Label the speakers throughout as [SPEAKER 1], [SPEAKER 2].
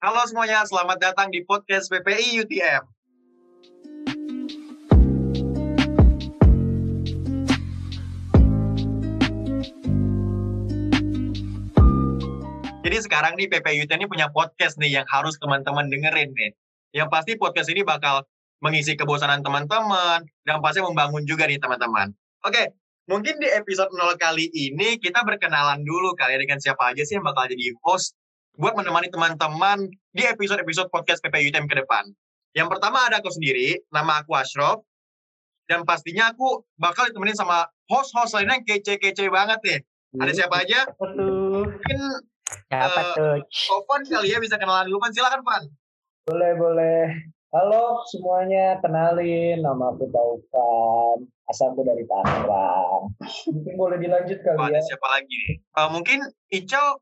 [SPEAKER 1] Halo semuanya, selamat datang di podcast PPI UTM. Jadi sekarang nih PPI UTM ini punya podcast nih yang harus teman-teman dengerin nih. Yang pasti podcast ini bakal mengisi kebosanan teman-teman dan pasti membangun juga nih teman-teman. Oke, mungkin di episode 0 kali ini kita berkenalan dulu kali ya dengan siapa aja sih yang bakal jadi host buat menemani teman-teman di episode-episode podcast PPI UTM ke depan. Yang pertama ada aku sendiri, nama aku Ashraf, dan pastinya aku bakal ditemenin sama host-host lainnya yang kece-kece banget nih. Ada siapa aja? Mungkin
[SPEAKER 2] Siapa tuh?
[SPEAKER 1] Sofan kali ya bisa kenalan dulu kan silakan Pan.
[SPEAKER 3] Boleh, boleh. Halo semuanya, kenalin nama aku Taufan. Asalku dari Tangerang. Mungkin boleh dilanjut kali
[SPEAKER 1] ada
[SPEAKER 3] ya.
[SPEAKER 1] siapa lagi nih? Eh, mungkin Ical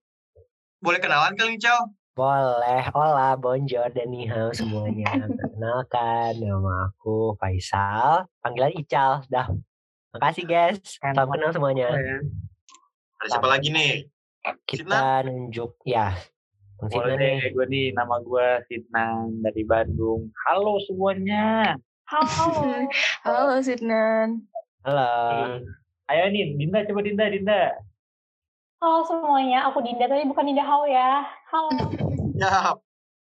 [SPEAKER 1] boleh kenalan kali Ical?
[SPEAKER 2] Boleh, hola, bonjour dan nihao semuanya. Perkenalkan, nama aku Faisal. Panggilan Ical, dah. Makasih guys, salam kenal semuanya.
[SPEAKER 1] Ada siapa lagi nih?
[SPEAKER 2] Kita nunjuk, ya.
[SPEAKER 4] Boleh deh,
[SPEAKER 2] nih.
[SPEAKER 4] gue nih nama gue Sidnan dari Bandung. Halo semuanya.
[SPEAKER 5] Halo. Halo Sidnan.
[SPEAKER 2] Halo.
[SPEAKER 4] Ayo nih, Dinda coba Dinda, Dinda.
[SPEAKER 6] Halo semuanya, aku Dinda tapi bukan Dinda Hao ya. Halo.
[SPEAKER 1] Ya,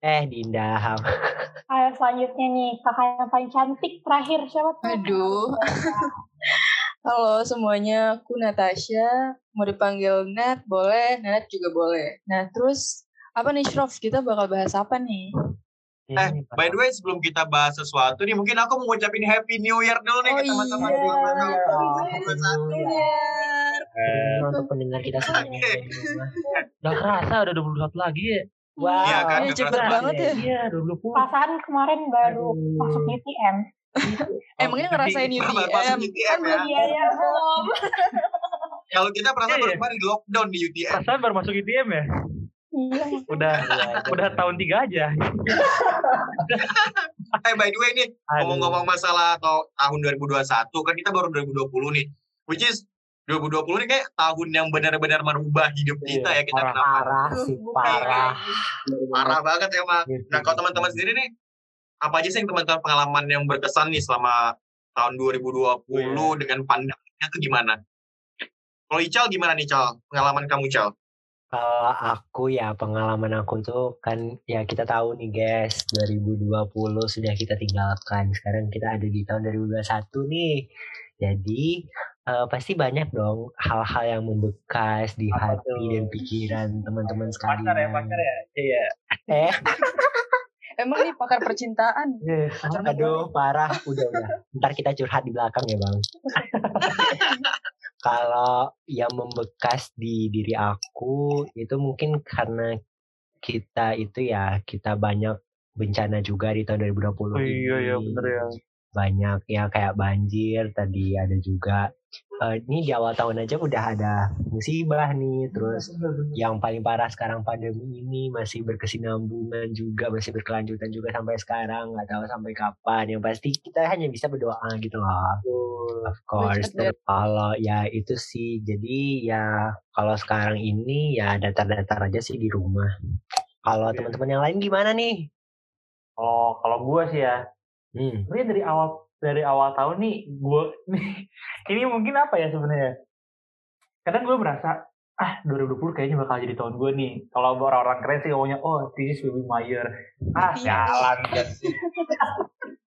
[SPEAKER 2] Eh, Dinda.
[SPEAKER 6] Ayo selanjutnya nih, kakak yang paling cantik terakhir siapa tuh?
[SPEAKER 5] Aduh. Halo semuanya, aku Natasha. Mau dipanggil Nat, boleh. Nat juga boleh. Nah, terus apa nih, Shrof? Kita bakal bahas apa nih?
[SPEAKER 1] eh by the way sebelum kita bahas sesuatu nih mungkin aku mau ngucapin Happy New Year dulu nih ke
[SPEAKER 5] Oh
[SPEAKER 1] teman-teman
[SPEAKER 5] iya.
[SPEAKER 1] di luar sana.
[SPEAKER 2] Ini untuk pendengar kita semuanya. Di rumah.
[SPEAKER 4] Udah kerasa udah 21 lagi ya.
[SPEAKER 2] Wow.
[SPEAKER 1] Iya kan,
[SPEAKER 5] Iya,
[SPEAKER 1] udah
[SPEAKER 5] cepet banget ya.
[SPEAKER 4] Iya, 20.
[SPEAKER 6] Perasaan kemarin baru
[SPEAKER 4] Aduh.
[SPEAKER 6] masuk UTM.
[SPEAKER 5] Emangnya ngerasain
[SPEAKER 1] Iya, baru masuk
[SPEAKER 5] UTM?
[SPEAKER 1] UTM
[SPEAKER 5] Kan
[SPEAKER 1] ya.
[SPEAKER 6] Iya, iya, belum.
[SPEAKER 1] Kalau kita perasaan
[SPEAKER 4] Iya,
[SPEAKER 1] baru
[SPEAKER 4] iya.
[SPEAKER 1] kemarin di lockdown di UTM.
[SPEAKER 4] Perasaan baru masuk ITM ya?
[SPEAKER 6] Iya.
[SPEAKER 4] Udah
[SPEAKER 2] Iya, iya,
[SPEAKER 4] udah
[SPEAKER 2] iya.
[SPEAKER 4] tahun 3 aja.
[SPEAKER 1] Eh by the way nih, ngomong-ngomong masalah atau tahun 2021 kan kita baru 2020 nih. Which is 2020 nih kayak tahun yang benar-benar merubah hidup
[SPEAKER 4] Iya,
[SPEAKER 1] kita ya kita
[SPEAKER 4] parah.
[SPEAKER 1] kenapa
[SPEAKER 2] Parah sih, parah.
[SPEAKER 1] parah banget emang. Nah kalau teman-teman sendiri nih, apa aja sih yang teman-teman pengalaman yang berkesan nih selama tahun 2020
[SPEAKER 4] Iya.
[SPEAKER 1] dengan pandangnya tuh gimana? Kalau Ical gimana nih Cal? Pengalaman kamu Cal?
[SPEAKER 2] Kalau aku ya pengalaman aku tuh kan ya kita tahu nih guys 2020 sudah kita tinggalkan sekarang kita ada di tahun 2021 nih jadi eh, pasti banyak dong hal-hal yang membekas di
[SPEAKER 4] Apa
[SPEAKER 2] hati
[SPEAKER 4] tuh?
[SPEAKER 2] dan pikiran teman-teman sekalian
[SPEAKER 4] Pacar ya, pacar ya. Iya.
[SPEAKER 2] eh
[SPEAKER 5] Emang nih pakar percintaan?
[SPEAKER 4] Iya,
[SPEAKER 2] aduh parah udah udah ntar kita curhat di belakang ya bang kalau yang membekas di diri aku itu mungkin karena kita itu ya kita banyak bencana juga di tahun 2020
[SPEAKER 4] Oh iya iya
[SPEAKER 2] ini.
[SPEAKER 4] bener ya.
[SPEAKER 2] banyak ya kayak banjir tadi ada juga Eh, ini di awal tahun aja udah ada musibah nih terus yang paling parah sekarang pandemi ini masih berkesinambungan juga masih berkelanjutan juga sampai sekarang nggak tahu sampai kapan. Yang pasti kita hanya bisa berdoa gitu loh. Of course kalau ya itu sih. Jadi ya kalau sekarang ini ya datar-datar aja sih di rumah. Kalau
[SPEAKER 4] Iya.
[SPEAKER 2] teman-teman yang lain gimana nih?
[SPEAKER 4] Oh, kalau gue sih ya,
[SPEAKER 2] hmm.
[SPEAKER 4] sebenarnya dari awal dari awal tahun nih gue nih ini mungkin apa ya sebenarnya? Kadang gue merasa ah 2020 kayaknya bakal jadi tahun gue nih. Kalau orang-orang keren sih ngomongnya oh this is will be my year ah
[SPEAKER 5] Iya.
[SPEAKER 4] jalan kan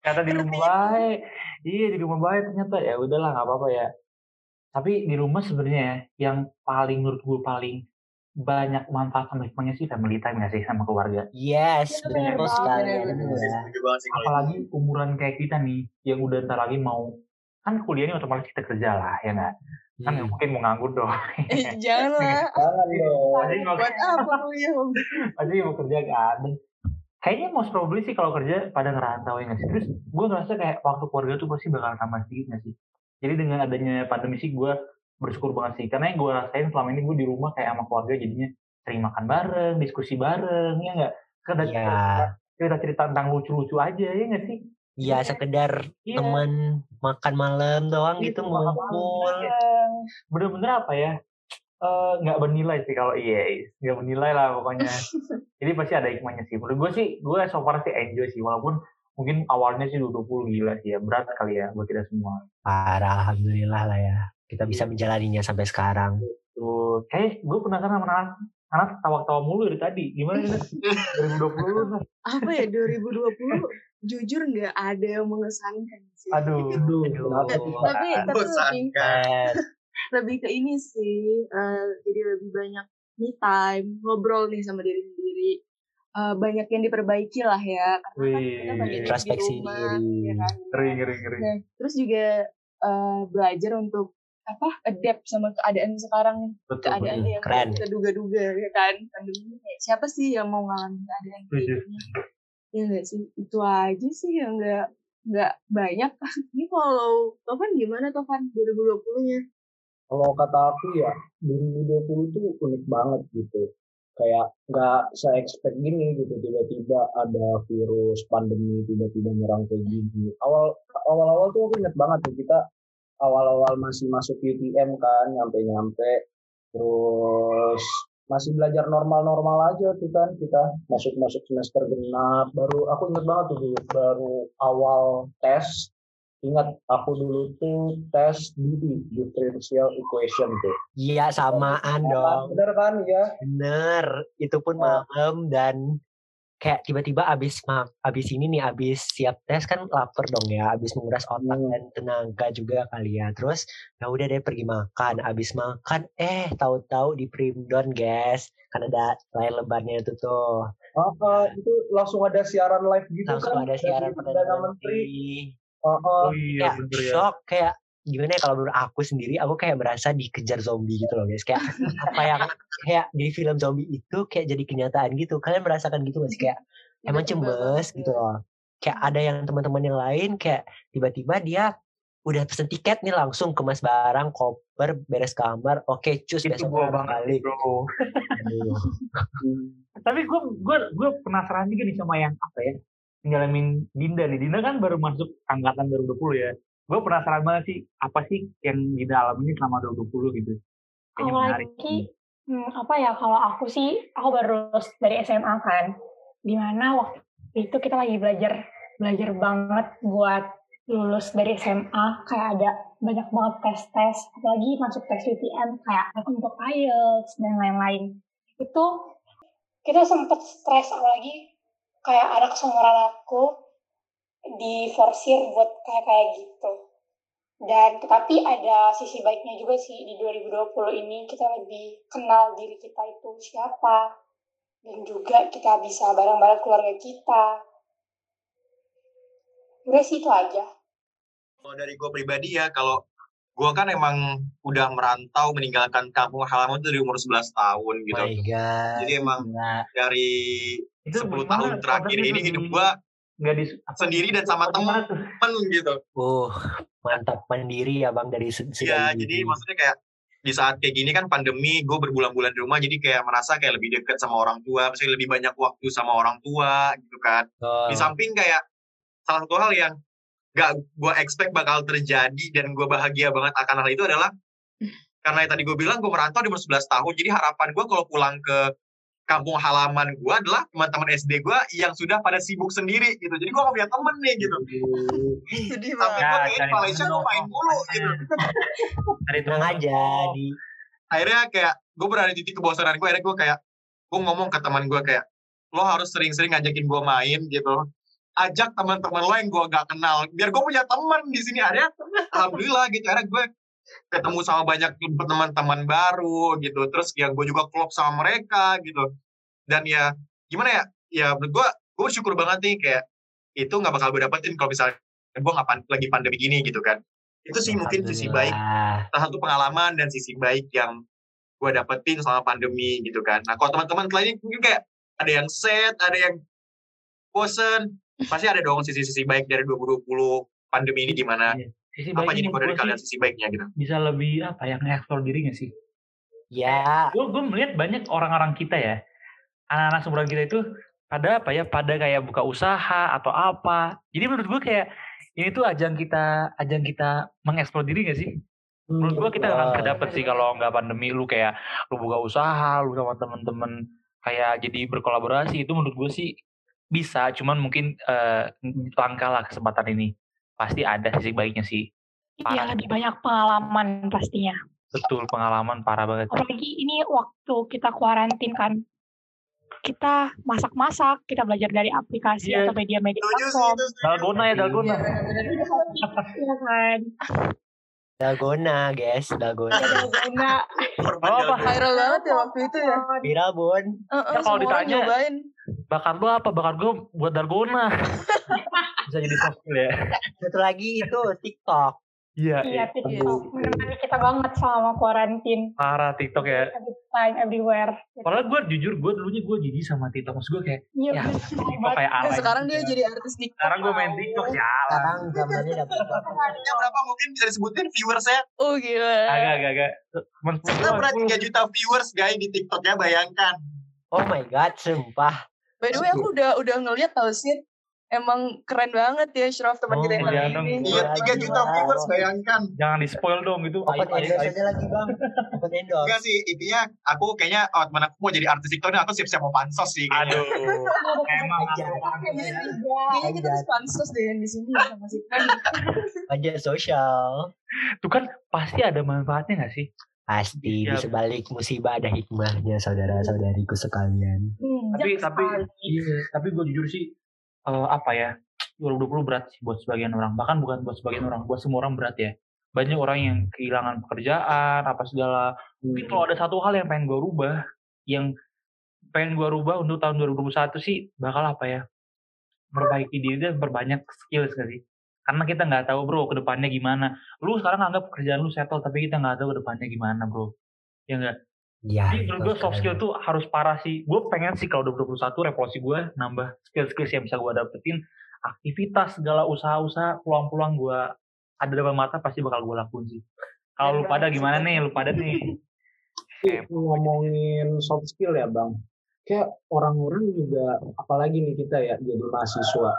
[SPEAKER 4] kata di rumah baik. Iya di rumah baik ternyata. Ya udahlah nggak apa-apa ya. Tapi di rumah sebenarnya yang paling menurut gue paling banyak manfaat sama hikmahnya sih family time nggak sih sama keluarga?
[SPEAKER 2] Yes betul
[SPEAKER 6] banget,
[SPEAKER 2] sekali
[SPEAKER 4] apalagi umuran kayak kita nih yang udah ntar lagi mau kan kuliahnya otomatis kita kerja lah ya nggak? Kan
[SPEAKER 2] Hmm.
[SPEAKER 4] mungkin mau nganggur dong.
[SPEAKER 5] Eh, jangan lah.
[SPEAKER 3] Jangan dong.
[SPEAKER 4] pasti mau
[SPEAKER 5] Buat apa kuliah?
[SPEAKER 4] pasti mau kerja kan? Kayaknya most probably sih kalau kerja pada ngerantau ya nggak sih? Terus gue ngerasa kayak waktu keluarga tuh pasti bakal tambah sedikit nggak sih? Jadi dengan adanya pandemi sih gue bersyukur banget sih karena yang gue rasain selama ini gue di rumah kayak sama keluarga jadinya sering makan bareng diskusi bareng ya nggak sekedar
[SPEAKER 2] Iya.
[SPEAKER 4] cerita cerita tentang lucu-lucu aja ya nggak sih
[SPEAKER 2] ya sekedar
[SPEAKER 4] Iya.
[SPEAKER 2] teman makan malam doang gitu
[SPEAKER 4] Gitu, malam.
[SPEAKER 2] ngumpul
[SPEAKER 4] bener-bener apa ya eh, nggak bernilai sih kalau EA nggak bernilai lah pokoknya jadi pasti ada hikmahnya sih menurut gue sih gue so far sih enjoy sih walaupun mungkin awalnya sih 20 gila sih ya berat kali ya buat kita semua
[SPEAKER 2] Parah, alhamdulillah lah ya. Kita bisa menjalaninya sampai sekarang.
[SPEAKER 4] tuh kayak gue penasaran sama anak anak tawa-tawa mulu dari tadi gimana nih Nat? 2020 lu Nat?
[SPEAKER 7] apa ya 2020 jujur nggak ada yang mengesankan sih.
[SPEAKER 4] aduh
[SPEAKER 3] Aduh,
[SPEAKER 2] Aduh.
[SPEAKER 7] Tapi tapi lebih lebih ke ini sih. eh, jadi lebih banyak me time, ngobrol nih sama diri sendiri. Eh, banyak yang diperbaiki lah ya. Karena kan kita
[SPEAKER 4] Wih,
[SPEAKER 7] banyak di
[SPEAKER 2] introspeksi
[SPEAKER 7] rumah,
[SPEAKER 2] diri.
[SPEAKER 7] ya kan.
[SPEAKER 4] ngeri ngeri ngeri
[SPEAKER 7] Nah, terus juga eh, belajar untuk apa adapt sama keadaan sekarang
[SPEAKER 4] betul
[SPEAKER 7] keadaan
[SPEAKER 4] betul
[SPEAKER 7] yang
[SPEAKER 2] Keren.
[SPEAKER 7] kita duga-duga ya kan pandemi ini kayak siapa sih yang mau ngalamin keadaan kayak
[SPEAKER 4] Setuju.
[SPEAKER 7] gini ya nggak sih itu aja sih yang nggak nggak banyak ini kalau Tovan gimana Tovan 2020 nya
[SPEAKER 3] Kalau kata aku ya 2020 tuh unik banget gitu. Kayak nggak saya expect gini gitu tiba-tiba ada virus pandemi tiba-tiba nyerang kayak gini. Awal awal-awal tuh aku inget banget tuh kita awal-awal masih masuk UTM kan nyampe-nyampe terus masih belajar normal-normal aja tuh kan kita masuk-masuk semester genap baru aku inget banget tuh dulu baru awal tes ingat aku dulu tuh tes DE differential equation tuh
[SPEAKER 2] Iya, samaan dong.
[SPEAKER 3] bener kan ya
[SPEAKER 2] Bener. Itu pun
[SPEAKER 3] Oh.
[SPEAKER 2] malam dan kayak tiba-tiba abis mak abis ini nih abis siap tes kan lapar dong ya abis menguras otak
[SPEAKER 3] Hmm.
[SPEAKER 2] dan tenaga juga kali ya. Terus ya udah deh pergi makan. Abis makan eh tahu-tahu di primbon guys. Kan ada layar lebarnya itu tuh.
[SPEAKER 3] Ah, ah, itu langsung ada siaran live gitu
[SPEAKER 2] langsung
[SPEAKER 3] kan?
[SPEAKER 2] ada siaran
[SPEAKER 3] dari
[SPEAKER 2] perdana
[SPEAKER 3] Perdana
[SPEAKER 2] menteri.
[SPEAKER 3] Ah, ah.
[SPEAKER 4] oh iya
[SPEAKER 2] kayak
[SPEAKER 4] bener ya.
[SPEAKER 2] shock kayak gimana ya kalau menurut aku sendiri aku kayak merasa dikejar zombie gitu loh guys. Kayak apa yang kayak di film zombie itu kayak jadi kenyataan gitu. Kalian merasakan gitu gak sih? Kayak emang cemes gitu loh. Kayak ada yang teman-teman yang lain kayak tiba-tiba dia udah pesen tiket nih langsung kemas barang koper beres kamar. Oke cus
[SPEAKER 4] itu
[SPEAKER 2] besok
[SPEAKER 4] gua banget
[SPEAKER 2] balik.
[SPEAKER 4] bro. Tapi gue gue gue penasaran juga nih sama yang apa ya? Ngalamin Dinda nih. Dinda kan baru masuk angkatan 2020 ya gue penasaran banget sih apa sih yang Dinda alami selama 2020 gitu Kayaknya
[SPEAKER 6] Kalau
[SPEAKER 4] menarik
[SPEAKER 6] lagi, hmm, apa ya, kalau aku sih, aku baru lulus dari SMA kan. Di mana waktu itu kita lagi belajar, belajar banget buat lulus dari SMA. Kayak ada banyak banget tes-tes, apalagi masuk tes UTM, kayak untuk IELTS dan lain-lain. Itu kita sempet stres, apalagi kayak ada kesemuran aku di forsir buat kayak kayak gitu. Dan tetapi ada sisi baiknya juga sih di 2020 ini kita lebih kenal diri kita itu siapa dan juga kita bisa bareng-bareng keluarga kita. Udah sih itu aja.
[SPEAKER 1] Kalau dari gue pribadi ya, kalau gue kan emang udah merantau meninggalkan kampung halaman itu dari umur 11 tahun gitu.
[SPEAKER 2] my god
[SPEAKER 1] Jadi emang
[SPEAKER 2] Gila.
[SPEAKER 1] dari
[SPEAKER 4] itu
[SPEAKER 1] 10
[SPEAKER 4] gimana
[SPEAKER 1] tahun terakhir ini hidup
[SPEAKER 4] di-
[SPEAKER 1] gue
[SPEAKER 4] nggak di
[SPEAKER 1] sendiri dan sama temen gitu.
[SPEAKER 2] uh mantap mandiri ya bang dari se-
[SPEAKER 1] Iya,
[SPEAKER 2] sedari
[SPEAKER 1] jadi maksudnya kayak di saat kayak gini kan pandemi, gue berbulan-bulan di rumah, jadi kayak merasa kayak lebih deket sama orang tua, pasti lebih banyak waktu sama orang tua gitu kan.
[SPEAKER 2] Betul.
[SPEAKER 1] Di samping kayak salah satu hal yang gak gue expect bakal terjadi dan gue bahagia banget akan hal itu adalah karena yang tadi gue bilang gue merantau di umur 11 tahun, jadi harapan gue kalau pulang ke kampung halaman gue adalah teman-teman SD gue yang sudah pada sibuk sendiri gitu. Jadi gue gak punya temen nih gitu.
[SPEAKER 7] sedih
[SPEAKER 1] Tapi gue pengen
[SPEAKER 4] cari
[SPEAKER 1] Malaysia gue main mulu gitu.
[SPEAKER 4] Cari temen
[SPEAKER 2] aja di.
[SPEAKER 1] Akhirnya kayak gue berada di titik kebosanan gue akhirnya gue kayak gue ngomong ke teman gue kayak lo harus sering-sering ngajakin gue main gitu. Ajak teman-teman lo yang gue gak kenal biar gue punya teman di sini. Akhirnya alhamdulillah gitu. Akhirnya gue ketemu sama banyak teman-teman baru gitu terus ya gue juga klop sama mereka gitu dan ya gimana ya ya menurut gue gue bersyukur banget nih kayak itu nggak bakal gue dapetin kalau misalnya gue nggak pan- lagi pandemi gini gitu kan itu sih mungkin sisi baik salah satu pengalaman dan sisi baik yang gue dapetin selama pandemi gitu kan. Nah kalau teman-teman lainnya mungkin kayak ada yang sad, ada yang bosen, pasti ada dong sisi-sisi baik dari 2020 pandemi ini gimana.
[SPEAKER 4] Iya. Sisi
[SPEAKER 1] Apa jadi dari kalian sisi baiknya gitu?
[SPEAKER 4] bisa lebih apa ya nge-explore diri gak sih?
[SPEAKER 2] ya
[SPEAKER 4] gue gue melihat banyak orang-orang kita ya. Anak-anak seumuran kita itu pada apa ya pada kayak buka usaha atau apa. Jadi menurut gue kayak ini tuh ajang kita ajang kita mengeksplor diri gak sih? Menurut gua kita akan kedapet sih kalau nggak pandemi lu kayak lu buka usaha lu sama temen-temen kayak jadi berkolaborasi. Itu menurut gue sih bisa cuman mungkin eh, langka lah kesempatan ini pasti ada sisi baiknya sih
[SPEAKER 6] Iya lebih banyak pengalaman pastinya.
[SPEAKER 4] betul pengalaman parah banget
[SPEAKER 6] Apalagi ini waktu kita kuarantin kan. Kita masak-masak, kita belajar dari aplikasi
[SPEAKER 4] Iya.
[SPEAKER 6] atau media-media platform.
[SPEAKER 4] dalgona ya dalgona
[SPEAKER 6] Iya kan.
[SPEAKER 2] Dalgona, guys, dalgona.
[SPEAKER 6] Dalgona.
[SPEAKER 4] Oh, apa?
[SPEAKER 7] Viral banget ya waktu itu ya.
[SPEAKER 2] Viral, Bun.
[SPEAKER 7] Heeh,
[SPEAKER 4] Ya, kalau ditanya-
[SPEAKER 7] nyobain.
[SPEAKER 4] bakar lu apa bakar gue buat dalgona bisa jadi soft skill ya
[SPEAKER 2] Satu lagi itu TikTok.
[SPEAKER 4] iya
[SPEAKER 6] Iya,
[SPEAKER 4] iya.
[SPEAKER 6] TikTok menemani kita banget selama kuarantin.
[SPEAKER 4] parah TikTok ya
[SPEAKER 6] time, everywhere.
[SPEAKER 4] padahal gue jujur gue dulunya gue jijik sama TikTok maksud gue kayak
[SPEAKER 6] Iya,
[SPEAKER 4] ya. TikTok kayak
[SPEAKER 7] Nah,
[SPEAKER 4] alay
[SPEAKER 7] sekarang dia
[SPEAKER 4] gitu.
[SPEAKER 7] jadi artis TikTok.
[SPEAKER 4] sekarang gue main TikTok ya
[SPEAKER 2] Sekarang zamannya dapat
[SPEAKER 1] Ya, berapa mungkin bisa disebutin viewersnya?
[SPEAKER 7] Oh gila.
[SPEAKER 4] agak agak agak
[SPEAKER 1] Kita pernah 3 juta viewers guys di TikToknya bayangkan.
[SPEAKER 2] Oh my god, sumpah.
[SPEAKER 7] By the way aku udah udah ngeliat tau sih. Emang keren banget ya Shraf teman
[SPEAKER 2] Oh,
[SPEAKER 7] kita yang
[SPEAKER 4] iya
[SPEAKER 7] ini.
[SPEAKER 1] Iya, 3 juta viewers bayangkan.
[SPEAKER 4] jangan di spoil dong gitu
[SPEAKER 2] Dapat
[SPEAKER 4] Aib, aib,
[SPEAKER 2] endorse
[SPEAKER 4] aib.
[SPEAKER 2] aja lagi, Bang. Endorse.
[SPEAKER 1] Enggak sih, intinya aku kayaknya oh, teman aku mau jadi artis TikTok ini aku siap-siap mau pansos sih kayaknya.
[SPEAKER 4] aduh emang
[SPEAKER 2] Aja.
[SPEAKER 7] Kayaknya kita harus pansos deh yang di sini ya sama si.
[SPEAKER 2] Aja sosial.
[SPEAKER 4] itu kan pasti ada manfaatnya gak sih
[SPEAKER 2] Pasti
[SPEAKER 4] Iya.
[SPEAKER 2] di sebalik musibah ada hikmahnya saudara-saudariku sekalian.
[SPEAKER 6] Hmm,
[SPEAKER 4] tapi tapi iya tapi gue jujur sih eh, apa ya 2020 berat sih buat sebagian orang. Bahkan bukan buat sebagian orang buat semua orang berat ya. Banyak orang yang kehilangan pekerjaan apa segala. Mungkin kalau ada satu hal yang pengen gue rubah yang pengen gue rubah untuk tahun 2021 sih bakal apa ya perbaiki diri dan perbanyak skill sih? Karena kita nggak tahu bro ke depannya gimana. Lu sekarang anggap pekerjaan lu settle tapi kita nggak tahu ke depannya gimana bro. Ya enggak
[SPEAKER 2] Ya,
[SPEAKER 4] jadi menurut gue soft skill tuh harus parah sih. Gue pengen sih kalau 2021 revolusi gue nambah skill-skill yang bisa gue dapetin. Aktivitas segala usaha-usaha, peluang-peluang gue ada depan mata pasti bakal gue lakuin sih. Kalau lu pada gimana nih? Lu pada nih?
[SPEAKER 3] Ngomongin soft skill ya bang, kayak orang-orang juga, apalagi nih kita ya jadi mahasiswa,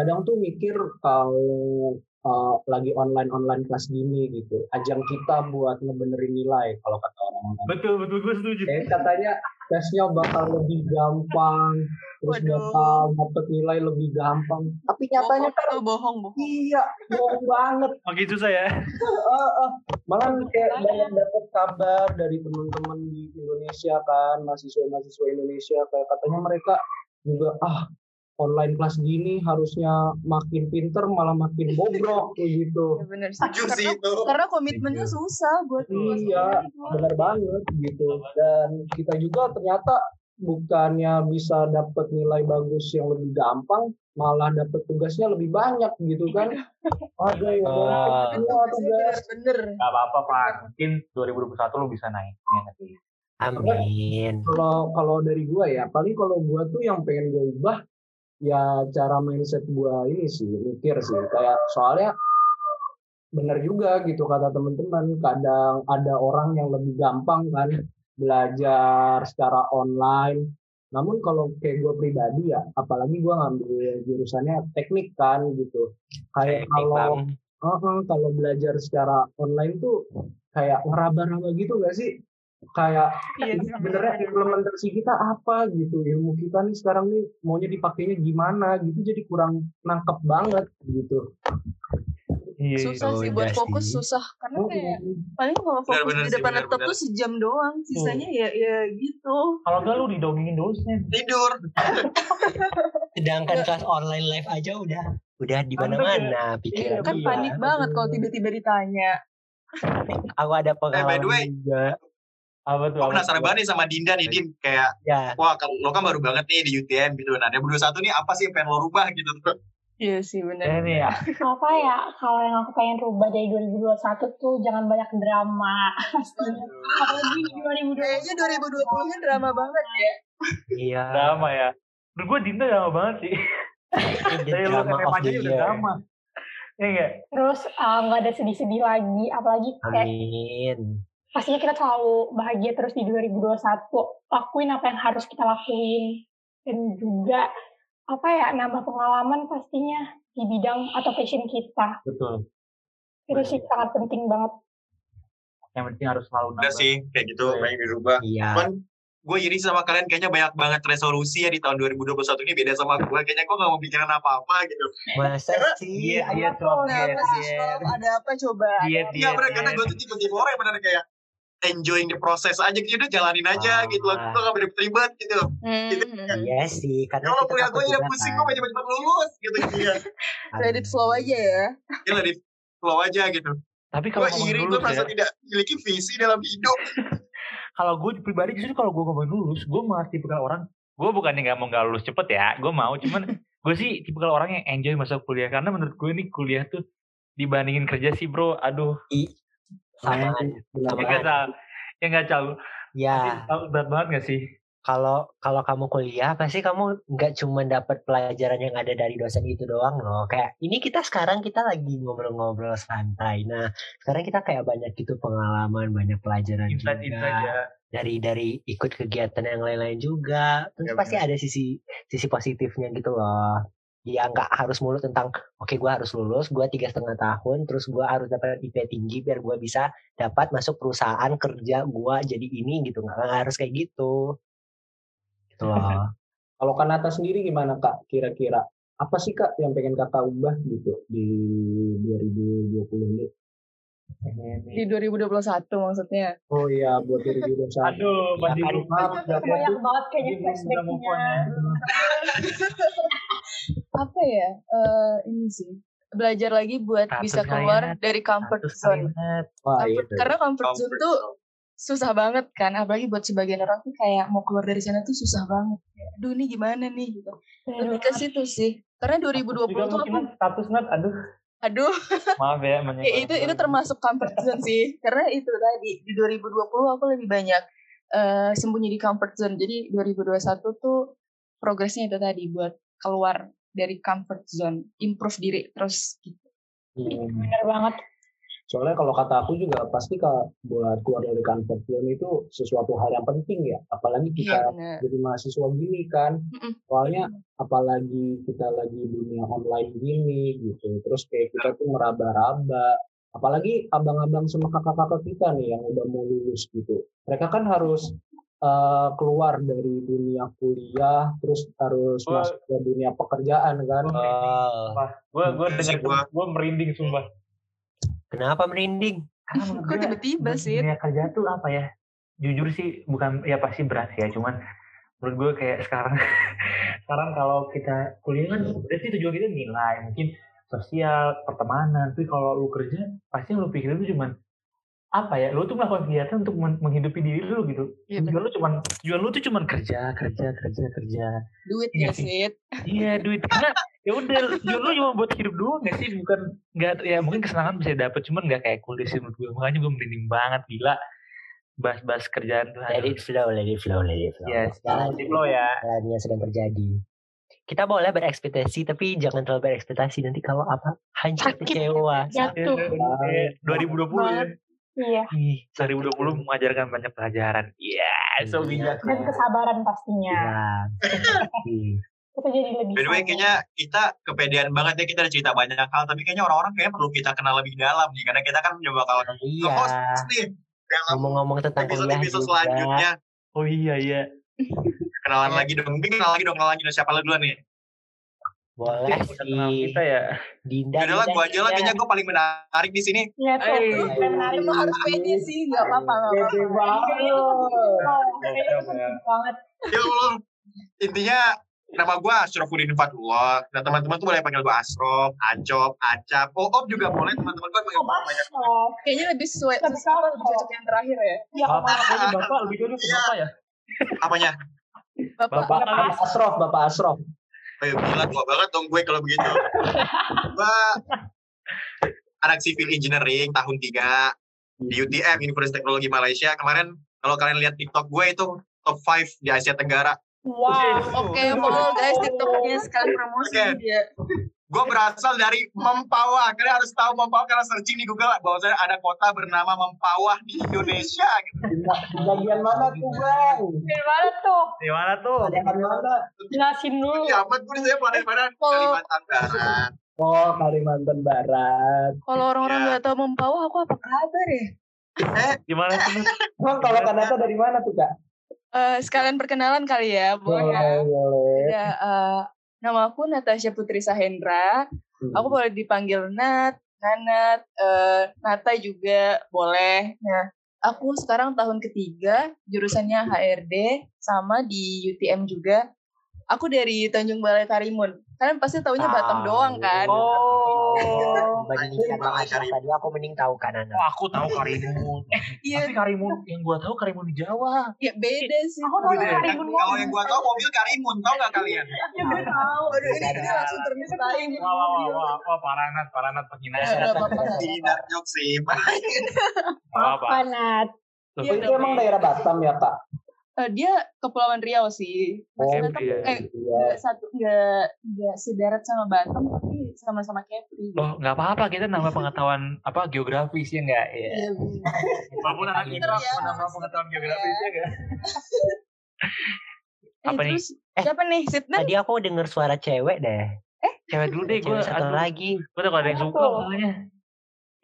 [SPEAKER 3] kadang tuh mikir kalau uh, lagi online-online kelas gini gitu, ajang kita buat ngebenerin nilai kalau kata orang-orang.
[SPEAKER 4] Betul, betul. Gue setuju.
[SPEAKER 3] Eh, katanya tesnya bakal lebih gampang, terus
[SPEAKER 7] Waduh.
[SPEAKER 3] bakal dapet nilai lebih gampang. Tapi nyatanya
[SPEAKER 7] Bohong
[SPEAKER 3] kan
[SPEAKER 7] bohong bohong.
[SPEAKER 3] iya, bohong banget.
[SPEAKER 4] Makin susah ya.
[SPEAKER 3] Eh, eh. Malah kayak banyak dapat kabar dari teman-teman di Indonesia kan, mahasiswa-mahasiswa Indonesia kayak katanya mereka juga ah online kelas gini harusnya makin pinter malah makin bobrok kayak gitu.
[SPEAKER 7] Ya bener sih.
[SPEAKER 1] Setuju sih
[SPEAKER 7] Karena,
[SPEAKER 1] itu.
[SPEAKER 7] karena komitmennya susah buat
[SPEAKER 3] Iya, benar banget gitu. Dan kita juga ternyata bukannya bisa dapat nilai bagus yang lebih gampang, malah dapat tugasnya lebih banyak gitu kan. Ada yang
[SPEAKER 2] Ah.
[SPEAKER 3] banyak tugas.
[SPEAKER 7] bener.
[SPEAKER 4] Gak apa-apa, Pak. Mungkin 2021 lu bisa naik. Ya?
[SPEAKER 2] Amin.
[SPEAKER 3] kalau kalau dari gua ya paling kalau gua tuh yang pengen gua ubah ya cara mindset gua ini sih mikir sih kayak soalnya bener juga gitu kata teman-teman kadang ada orang yang lebih gampang kan belajar secara online namun kalau kayak gua pribadi ya apalagi gua ngambil jurusannya teknik kan gitu kayak kalau
[SPEAKER 2] Bang.
[SPEAKER 3] Heeh, kalau belajar secara online tuh kayak ngeraba-raba gitu gak sih? Kayak
[SPEAKER 7] Iya,
[SPEAKER 3] sebenarnya implementasi kita apa gitu ilmu kita nih sekarang nih maunya dipakainya gimana gitu jadi kurang nangkep banget gitu.
[SPEAKER 4] Iya, iya.
[SPEAKER 7] Susah
[SPEAKER 2] Oh,
[SPEAKER 7] sih buat
[SPEAKER 2] iya
[SPEAKER 7] fokus
[SPEAKER 2] sih.
[SPEAKER 7] susah karena
[SPEAKER 3] Oh,
[SPEAKER 7] kayak paling kalau fokus
[SPEAKER 1] Benar-benar
[SPEAKER 7] di depan laptop tuh sejam doang, sisanya ya ya gitu.
[SPEAKER 4] Kalau enggak lu didongengin dosen.
[SPEAKER 1] Tidur.
[SPEAKER 2] Sedangkan kelas online live aja udah udah di mana-mana pikiran.
[SPEAKER 7] Kan
[SPEAKER 2] dia.
[SPEAKER 7] panik banget kalau tiba-tiba ditanya.
[SPEAKER 2] Aku ada pengalaman
[SPEAKER 1] the way.
[SPEAKER 2] juga.
[SPEAKER 4] Apa tuh?
[SPEAKER 1] Gue penasaran
[SPEAKER 4] tuh?
[SPEAKER 1] banget nih sama Dinda nih, Din. Kayak,
[SPEAKER 2] Ya,
[SPEAKER 1] wah kalau lo kan baru banget nih di UTM gitu. Nah, dia berdua satu nih apa sih yang pengen lo rubah gitu.
[SPEAKER 7] Iya sih benar.
[SPEAKER 4] Eh, nih ya.
[SPEAKER 6] apa ya kalau yang aku pengen rubah dari 2021 tuh jangan banyak drama apalagi di 2020
[SPEAKER 7] Kayaknya 2020 nya drama banget ya.
[SPEAKER 2] iya.
[SPEAKER 4] Drama ya. Menurut gue Dinda drama banget sih.
[SPEAKER 2] Ini
[SPEAKER 4] Dari lu SMA aja udah drama. Iya enggak?
[SPEAKER 6] terus uh, nggak ada sedih-sedih lagi apalagi kayak
[SPEAKER 2] Amin.
[SPEAKER 6] Pastinya kita selalu bahagia terus di 2021 lakuin apa yang harus kita lakuin dan juga apa ya nambah pengalaman pastinya di bidang atau passion kita
[SPEAKER 4] Betul.
[SPEAKER 6] itu sih sangat penting banget
[SPEAKER 4] yang penting harus selalu
[SPEAKER 1] Udah
[SPEAKER 4] nambah
[SPEAKER 1] sih, kayak gitu,
[SPEAKER 4] Iya.
[SPEAKER 1] banyak dirubah.
[SPEAKER 2] Iya.
[SPEAKER 1] Cuman gue iri sama kalian kayaknya banyak banget resolusi ya di tahun 2021 ini beda sama gue. Kayaknya gue gak mau pikiran apa-apa gitu.
[SPEAKER 2] Masa sih?
[SPEAKER 4] Iya, iya, iya,
[SPEAKER 7] sih,
[SPEAKER 4] iya.
[SPEAKER 7] Ada apa coba?
[SPEAKER 1] Iya bener, karena gue tuh tipe-tipe orang yang bener kayak enjoying the process aja gitu, udah jalanin aja
[SPEAKER 2] Ah.
[SPEAKER 1] gitu. Gue gak beribet gitu.
[SPEAKER 5] Hmm.
[SPEAKER 1] Gitu.
[SPEAKER 2] Iya sih, karena
[SPEAKER 1] Kalau
[SPEAKER 2] kita
[SPEAKER 1] kuliah gue ya
[SPEAKER 2] juga
[SPEAKER 1] pusing,
[SPEAKER 2] kan.
[SPEAKER 1] gue pengen cepet-cepet lulus gitu. Iya,
[SPEAKER 5] Let it flow aja ya.
[SPEAKER 1] Gila di flow aja gitu.
[SPEAKER 4] tapi kalau
[SPEAKER 1] Gue
[SPEAKER 4] ngomongin
[SPEAKER 1] iri, gue merasa
[SPEAKER 4] ya
[SPEAKER 1] tidak memiliki visi dalam hidup.
[SPEAKER 4] kalau gue pribadi justru kalau gue ngomongin lulus gue malah tipikal orang gue bukannya nggak mau nggak lulus cepet ya gue mau cuman gue sih tipikal orang yang enjoy masa kuliah karena menurut gue ini kuliah tuh dibandingin kerja sih bro aduh
[SPEAKER 2] Sama,
[SPEAKER 3] Benar
[SPEAKER 4] ya nggak cal? Ya. Nggak
[SPEAKER 2] ya.
[SPEAKER 4] berat banget gak sih?
[SPEAKER 2] Kalau kalau kamu kuliah pasti kamu nggak cuma dapat pelajaran yang ada dari dosen itu doang loh. Kayak ini kita sekarang kita lagi ngobrol-ngobrol santai. Nah sekarang kita kayak banyak gitu pengalaman banyak pelajaran
[SPEAKER 4] insight
[SPEAKER 2] juga.
[SPEAKER 4] insight ya.
[SPEAKER 2] Dari dari ikut kegiatan yang lain-lain juga. Terus
[SPEAKER 1] Ya,
[SPEAKER 2] pasti ada sisi sisi positifnya gitu loh ya nggak harus mulu tentang oke gua harus lulus gua tiga setengah tahun terus gua harus dapat IP tinggi biar gua bisa dapat masuk perusahaan kerja gua jadi ini gitu nggak harus kayak gitu gitu loh
[SPEAKER 3] Kalau Kanata sendiri gimana kak? Kira-kira apa sih kak yang pengen kakak ubah gitu di 2020 ini?
[SPEAKER 5] Di 2021 maksudnya.
[SPEAKER 3] Oh iya buat 2021.
[SPEAKER 4] aduh
[SPEAKER 2] kan,
[SPEAKER 4] lupa
[SPEAKER 6] banyak banget kayaknya flashbacknya
[SPEAKER 4] ya.
[SPEAKER 5] Apa ya? Eh ini sih. Belajar lagi buat
[SPEAKER 4] Satu
[SPEAKER 5] bisa keluar dari comfort
[SPEAKER 4] Satu
[SPEAKER 5] zone.
[SPEAKER 3] Wah iya.
[SPEAKER 5] Comfort- karena comfort zone
[SPEAKER 1] Comfort
[SPEAKER 5] tuh
[SPEAKER 1] zone.
[SPEAKER 5] susah banget kan. Apalagi buat sebagian orang tuh kayak mau keluar dari sana tuh susah banget. Aduh ini gimana nih gitu. Lebih ke situ sih. Karena 2020
[SPEAKER 4] juga
[SPEAKER 5] tuh aku,
[SPEAKER 4] status nat aduh
[SPEAKER 5] aduh,
[SPEAKER 4] maaf ya
[SPEAKER 5] ya itu itu termasuk comfort zone sih. Karena itu tadi di 2020 aku lebih banyak eh sembunyi di comfort zone. Jadi 2021 tuh progresnya itu tadi buat keluar dari comfort zone, improve diri terus gitu.
[SPEAKER 3] Hmm.
[SPEAKER 6] bener banget
[SPEAKER 3] Soalnya kalau kata aku juga pasti kak buat keluar dari comfort zone itu sesuatu hal yang penting ya. Apalagi
[SPEAKER 5] Iya
[SPEAKER 3] kita
[SPEAKER 5] benar.
[SPEAKER 3] jadi mahasiswa gini kan.
[SPEAKER 5] Mm-mm.
[SPEAKER 3] Soalnya apalagi kita lagi dunia online gini gitu. Terus kayak kita tuh meraba-raba. Apalagi abang-abang sama kakak-kakak kita nih yang udah mau lulus gitu. Mereka kan harus eh, keluar dari dunia kuliah, terus harus
[SPEAKER 4] Wah.
[SPEAKER 3] masuk ke dunia pekerjaan kan.
[SPEAKER 2] oh
[SPEAKER 4] gue gue
[SPEAKER 1] sih,
[SPEAKER 4] gue merinding sumpah
[SPEAKER 2] kenapa merinding
[SPEAKER 4] Karena
[SPEAKER 5] Kok tiba-tiba
[SPEAKER 4] dunia
[SPEAKER 5] sih?
[SPEAKER 4] kerja tuh apa ya jujur sih bukan ya pasti berat sih ya cuman menurut gue kayak sekarang sekarang kalau kita kuliah kan berarti tujuan kita nilai mungkin sosial pertemanan tapi kalau lu kerja pasti yang lu pikirin tuh cuman apa ya lu tuh melakukan kegiatan untuk men- menghidupi diri lu gitu.
[SPEAKER 5] Iya,
[SPEAKER 4] tujuan lu cuman tujuan lu tuh cuman kerja kerja kerja kerja.
[SPEAKER 5] Duit
[SPEAKER 4] Iya
[SPEAKER 5] ya
[SPEAKER 4] sih. iya duit. Karena ya udah tujuan lu cuma buat hidup doang gak sih bukan nggak ya mungkin kesenangan bisa dapet cuman nggak kayak kuliah sih menurut gue makanya gue merinding banget gila. Bahas-bahas kerjaan tuh
[SPEAKER 2] let it flow let it flow let it flow.
[SPEAKER 4] Yes, di flow ya.
[SPEAKER 2] jalan yang sedang terjadi. Kita boleh berekspektasi tapi jangan terlalu berekspektasi. Nanti kalau apa hancur kecewa.
[SPEAKER 6] jatuh.
[SPEAKER 4] 2020 ya.
[SPEAKER 6] Iya
[SPEAKER 4] Ih, 2020 mengajarkan banyak pelajaran. Iya, so bijak.
[SPEAKER 6] dan kesabaran pastinya
[SPEAKER 2] ya Ih,
[SPEAKER 6] kita jadi lebih
[SPEAKER 1] By the way, kayaknya kita kepedean banget ya kita ada cerita banyak hal, tapi kayaknya orang-orang kayaknya perlu kita kenal lebih dalam nih, karena kita kan juga bakal
[SPEAKER 2] iya
[SPEAKER 1] nge-host nih dalam
[SPEAKER 2] ngomong-ngomong tentang kuliah
[SPEAKER 1] episode-episode
[SPEAKER 2] juga
[SPEAKER 1] selanjutnya.
[SPEAKER 4] Oh iya iya.
[SPEAKER 1] Kenalan lagi dong, mungkin kenalan lagi dong, kenalan lagi dong. Siapa lu duluan nih?
[SPEAKER 2] Boleh
[SPEAKER 4] Udah kenal
[SPEAKER 2] sih
[SPEAKER 4] kita ya.
[SPEAKER 2] Dinda
[SPEAKER 1] Yaudah lah, gue aja lah, kayaknya gue paling menarik di sini.
[SPEAKER 6] Iya tuh. Menarik
[SPEAKER 5] Lu harus pede sih, nggak apa-apa.
[SPEAKER 3] Pede banget.
[SPEAKER 6] Oh.
[SPEAKER 1] Ya Allah, intinya nama gue Asrofuddin Fatullah. Nah teman-teman tuh boleh panggil gue Asrof, Acop, Acap, Oop juga boleh teman-teman gue panggil
[SPEAKER 6] Oh,
[SPEAKER 1] gue banyak.
[SPEAKER 6] oh.
[SPEAKER 5] Kayaknya lebih sesuai, lebih cocok yang terakhir ya.
[SPEAKER 6] Iya,
[SPEAKER 4] Bapak, bapak lebih dulu ke bapak ya.
[SPEAKER 1] Apanya?
[SPEAKER 5] Bapak,
[SPEAKER 3] Bapak Asrof, Bapak Asrof.
[SPEAKER 1] Oh, ya, gila tua banget dong gue kalau begitu. gue anak civil engineering tahun 3 di UTM Universitas Teknologi Malaysia. Kemarin kalau kalian lihat TikTok gue itu top 5 di Asia Tenggara.
[SPEAKER 6] Wow.
[SPEAKER 5] Oke, follow guys TikToknya sekali promosi
[SPEAKER 1] Oke.
[SPEAKER 5] dia.
[SPEAKER 1] Gue berasal dari Mempawah. Kalian harus tahu Mempawah karena searching di Google bahwasanya ada kota bernama Mempawah di Indonesia. Gitu.
[SPEAKER 3] Di di bagian mana tuh bang?
[SPEAKER 6] Dari mana tuh?
[SPEAKER 4] Di mana tuh?
[SPEAKER 3] Bagian mana?
[SPEAKER 6] Jelasin dulu.
[SPEAKER 1] Ya amat gue saya pada pada
[SPEAKER 5] Oh.
[SPEAKER 1] Kalimantan Barat.
[SPEAKER 3] Oh Kalimantan Barat.
[SPEAKER 5] Kalau orang-orang
[SPEAKER 1] Ya.
[SPEAKER 5] nggak tahu mempawah, aku apa kabar ya?
[SPEAKER 1] Eh,
[SPEAKER 4] Gimana sih? Nat?
[SPEAKER 3] Emang kalau Kanata dari mana tuh kak?
[SPEAKER 5] Eh, sekalian perkenalan kali ya, boleh ya?
[SPEAKER 3] boleh.
[SPEAKER 5] Ya, eh, nama aku Natasha Putri Sahendra. Aku boleh dipanggil Nat, Nanat, eh, Nata juga boleh. Nah, aku sekarang tahun ketiga, jurusannya HRD, sama di UTM juga. Aku dari Tanjung Balai Karimun. Kalian pasti taunya Batam doang kan?
[SPEAKER 4] Oh.
[SPEAKER 2] Tadi aku mending tahu kanan.
[SPEAKER 4] Oh, aku tahu Karimun. Eh,
[SPEAKER 5] Iya,
[SPEAKER 4] tapi Karimun yang gua tahu Karimun di Jawa.
[SPEAKER 5] ya beda sih.
[SPEAKER 6] Aku tahu
[SPEAKER 4] Beda ya?
[SPEAKER 6] Karimun
[SPEAKER 1] kalau yang gua tahu mobil Karimun, tahu nggak kalian?
[SPEAKER 5] Juga tahu. Aduh, ini, ini langsung termistain.
[SPEAKER 4] Wah, wah, wah, wah, paranat, paranat penghinaan.
[SPEAKER 5] Ya, apa-apa.
[SPEAKER 1] dark joke sih.
[SPEAKER 4] Apa?
[SPEAKER 6] Panat.
[SPEAKER 4] Tuh,
[SPEAKER 5] Iya,
[SPEAKER 3] Itu emang daerah Batam ya kak?
[SPEAKER 5] Eh, dia Kepulauan Riau sih. Masih
[SPEAKER 3] Oh,
[SPEAKER 5] Batam,
[SPEAKER 4] iya.
[SPEAKER 5] eh,
[SPEAKER 3] Iya.
[SPEAKER 5] nggak satu nggak nggak sedarat sama Batam tapi sama-sama Kepri.
[SPEAKER 4] Loh, nggak apa-apa kita nambah pengetahuan apa geografis ya nggak? Iya.
[SPEAKER 5] Iya.
[SPEAKER 4] Walaupun anak
[SPEAKER 5] Pinter
[SPEAKER 4] kita
[SPEAKER 5] ya, Mas.
[SPEAKER 4] pengetahuan geografis ya nggak?
[SPEAKER 5] Eh,
[SPEAKER 4] Apa nih?
[SPEAKER 5] terus
[SPEAKER 2] Eh,
[SPEAKER 5] siapa nih? Sidnan?
[SPEAKER 2] Tadi aku dengar suara cewek deh.
[SPEAKER 4] Cewek dulu deh, gue
[SPEAKER 2] satu lagi.
[SPEAKER 4] Gue tuh ada yang suka
[SPEAKER 6] Betul.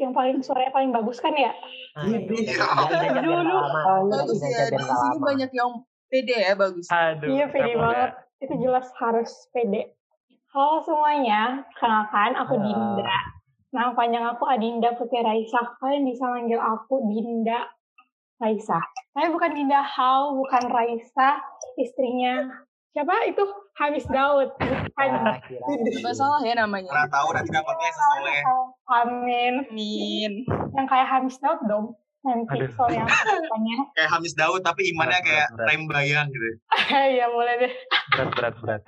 [SPEAKER 6] Yang paling suaranya paling bagus kan ya?
[SPEAKER 2] Ah,
[SPEAKER 3] Iya,
[SPEAKER 2] iya,
[SPEAKER 1] iya.
[SPEAKER 2] iya, iya, lama.
[SPEAKER 5] Bagus
[SPEAKER 2] Iya,
[SPEAKER 5] ya. Di sini banyak yang pede ya, bagus.
[SPEAKER 4] Aduh.
[SPEAKER 6] Iya, pede
[SPEAKER 4] kenapa
[SPEAKER 6] banget. Itu jelas harus pede. Halo semuanya, kenalkan aku. Dinda. Nama panjang aku Adinda Putri Raisa. Kalian bisa manggil aku Dinda Raisa. Saya bukan Dinda Hau, bukan Raisa, istrinya siapa itu? Hamis Daud. Bukan.
[SPEAKER 2] Ah, kira.
[SPEAKER 5] Nggak salah ya namanya.
[SPEAKER 1] Pernah tahu nanti dapatnya sesoleh.
[SPEAKER 6] Amin.
[SPEAKER 5] Amin.
[SPEAKER 6] Yang kayak Hamis Daud dong. Nanti
[SPEAKER 4] Aduh.
[SPEAKER 6] soalnya apanya.
[SPEAKER 1] Kayak Hamis Daud tapi imannya
[SPEAKER 4] Berat,
[SPEAKER 1] kayak
[SPEAKER 4] berat, berat.
[SPEAKER 1] rem bayang gitu.
[SPEAKER 6] Iya boleh deh.
[SPEAKER 4] Berat, berat, berat.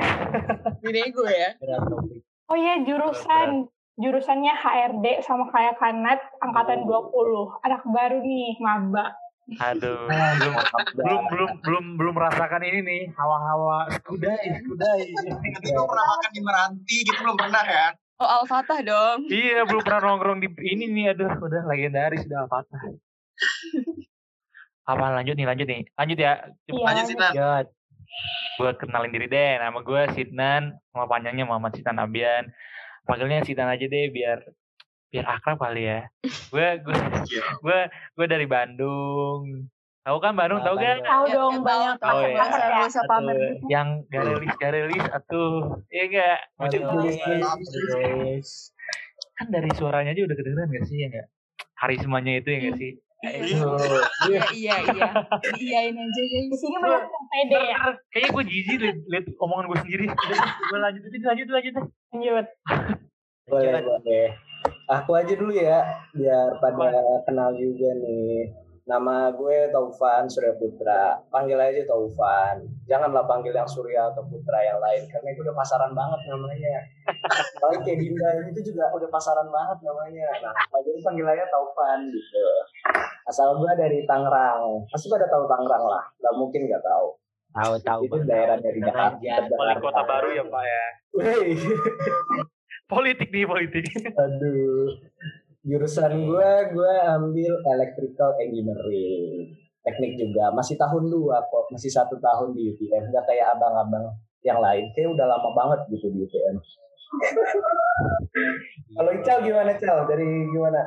[SPEAKER 5] Bego ya.
[SPEAKER 2] Berat topik.
[SPEAKER 6] Oh iya jurusan jurusannya HRD sama kayak Kanat angkatan 20. Anak baru nih, maba.
[SPEAKER 4] Aduh. belum, belum, belum, belum, belum merasakan ini nih. Hawa-hawa skudai.
[SPEAKER 1] Nanti gue pernah makan di Meranti gitu belum pernah ya.
[SPEAKER 5] Oh, Al-Fatah dong.
[SPEAKER 4] Iya, belum pernah nongkrong di ini nih. Aduh, udah legendaris, udah patah. Apa lanjut nih, lanjut nih. Lanjut ya.
[SPEAKER 6] Iya.
[SPEAKER 1] Lanjut sih, Nan.
[SPEAKER 2] Jod.
[SPEAKER 4] gue kenalin diri deh nama gue Sidnan nama panjangnya Muhammad Sidnan Abian panggilnya Sidnan aja deh biar biar akrab kali ya gue gue
[SPEAKER 1] Iya.
[SPEAKER 4] gue gue dari Bandung tahu kan Bandung tahu kan
[SPEAKER 6] Tahu
[SPEAKER 5] Ya,
[SPEAKER 6] dong
[SPEAKER 5] ya,
[SPEAKER 6] banyak
[SPEAKER 5] tahu,
[SPEAKER 4] ya.
[SPEAKER 5] Usah-
[SPEAKER 2] Aduh.
[SPEAKER 5] pamer gitu.
[SPEAKER 4] yang garelis garelis atuh iya enggak kan dari suaranya aja udah kedengeran gak sih ya enggak karismanya itu ya enggak sih
[SPEAKER 5] Iya, iya, iya, iya. Iyain aja
[SPEAKER 6] Di
[SPEAKER 5] guys.
[SPEAKER 6] sini banyak yang pede ya.
[SPEAKER 4] kayaknya gue jijik liat, liat omongan gue sendiri gue lanjut aja lanjut lanjut deh.
[SPEAKER 6] Lanjut.
[SPEAKER 3] Boleh, boleh. Aku aja dulu ya, biar pada kenal juga nih. Nama gue Taufan Surya Putra. Panggil aja Taufan. Janganlah panggil yang Surya atau Putra yang lain, karena itu udah pasaran banget namanya. Apalagi kayak Dinda itu juga udah pasaran banget namanya. Nah, jadi panggil aja Taufan gitu. Asal gue dari Tangerang. Pasti pada tahu Tangerang lah. Gak mungkin gak tahu.
[SPEAKER 2] Tahu tahu.
[SPEAKER 3] Itu daerah dari Jakarta.
[SPEAKER 4] Wali kota baru ya pak ya
[SPEAKER 3] Wey.
[SPEAKER 4] politik nih politik
[SPEAKER 3] Aduh. Jurusan gue, gue ambil electrical engineering. Teknik juga. Masih tahun dua kok. Masih satu tahun di UTM. Gak kayak abang-abang yang lain. Kayak udah lama banget gitu di UTM. Kalau Ical gimana Cal? Dari gimana?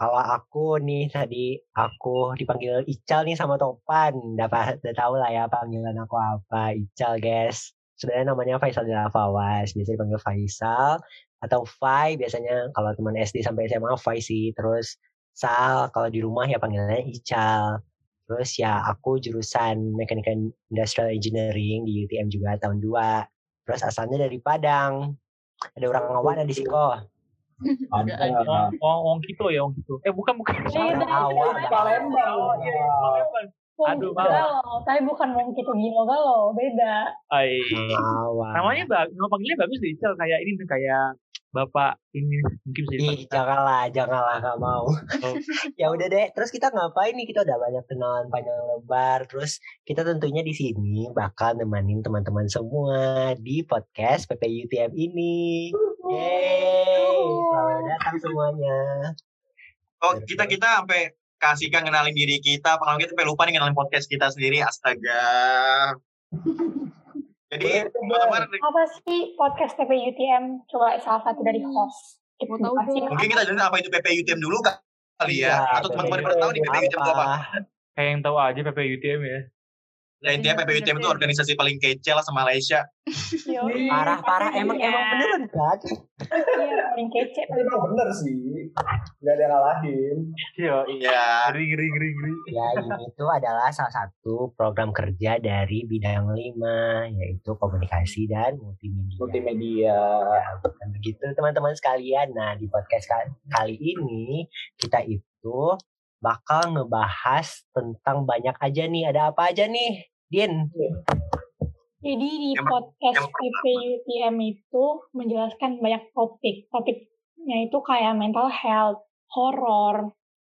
[SPEAKER 2] Kalau aku nih tadi aku dipanggil Ical nih sama Topan. Udah, pa- udah tahu lah ya panggilan aku apa. Ical guys. Sebenarnya namanya Faisal Fawas. Biasa dipanggil Faisal atau Fai biasanya kalau teman SD sampai SMA Fai sih. Terus Sal kalau di rumah ya panggilannya Ical. Terus ya aku jurusan Mechanical Industrial Engineering di UTM juga tahun 2. Terus asalnya dari Padang. Ada orang ngawan di Siko.
[SPEAKER 5] Nggak ada.
[SPEAKER 4] Wong, wong, Kito ya, Wong Kito. Eh bukan bukan.
[SPEAKER 6] Iya.
[SPEAKER 3] Palembang.
[SPEAKER 4] Oh, iya, Palembang. Aduh,
[SPEAKER 6] galau, tapi bukan Wong Kito Gino galau, beda.
[SPEAKER 4] Ay. Namanya bagus, nama panggilnya bagus deh, Ical. Kayak ini tuh kayak bapak ini mungkin bisa
[SPEAKER 2] Ih, janganlah, janganlah, gak mau.
[SPEAKER 4] Oh.
[SPEAKER 2] ya udah deh, terus kita ngapain nih? Kita udah banyak kenalan panjang lebar. Terus kita tentunya di sini bakal nemenin teman-teman semua di podcast PPUTM ini. Yeay, selamat datang semuanya.
[SPEAKER 1] Oh, kita kita sampai kasihkan kenalin diri kita, kalau kita sampai lupa nih kenalin podcast kita sendiri. Astaga. Jadi teman-teman
[SPEAKER 6] Apa sih podcast TP UTM? Coba salah satu dari host.
[SPEAKER 5] Mau tahu
[SPEAKER 1] mungkin kita jelasin apa itu PPUTM dulu kak kali ya.
[SPEAKER 2] Iya,
[SPEAKER 1] Atau teman-teman pada tahu nih PPUTM itu apa?
[SPEAKER 4] Kayak yang tahu aja PPUTM ya.
[SPEAKER 1] Nah, intinya PPUTM itu organisasi paling kece lah sama Malaysia.
[SPEAKER 6] Yoi,
[SPEAKER 2] Parah parah emang
[SPEAKER 6] pastinya.
[SPEAKER 2] emang beneran kan?
[SPEAKER 6] Iya, paling kece.
[SPEAKER 3] Tapi emang bener sih. Gak ada yang ngalahin.
[SPEAKER 4] Iya,
[SPEAKER 1] Iya.
[SPEAKER 4] ngeri ngeri ngeri ngeri.
[SPEAKER 2] Ya ini tuh adalah salah satu program kerja dari bidang lima yaitu komunikasi dan multimedia.
[SPEAKER 3] Multimedia.
[SPEAKER 2] Ya, bukan begitu teman-teman sekalian. Nah di podcast ka- kali ini kita itu bakal ngebahas tentang banyak aja nih. Ada apa aja nih, Din?
[SPEAKER 6] Jadi di
[SPEAKER 1] Yang
[SPEAKER 6] podcast. PPUTM itu menjelaskan banyak topik. Topiknya itu kayak mental health, horor.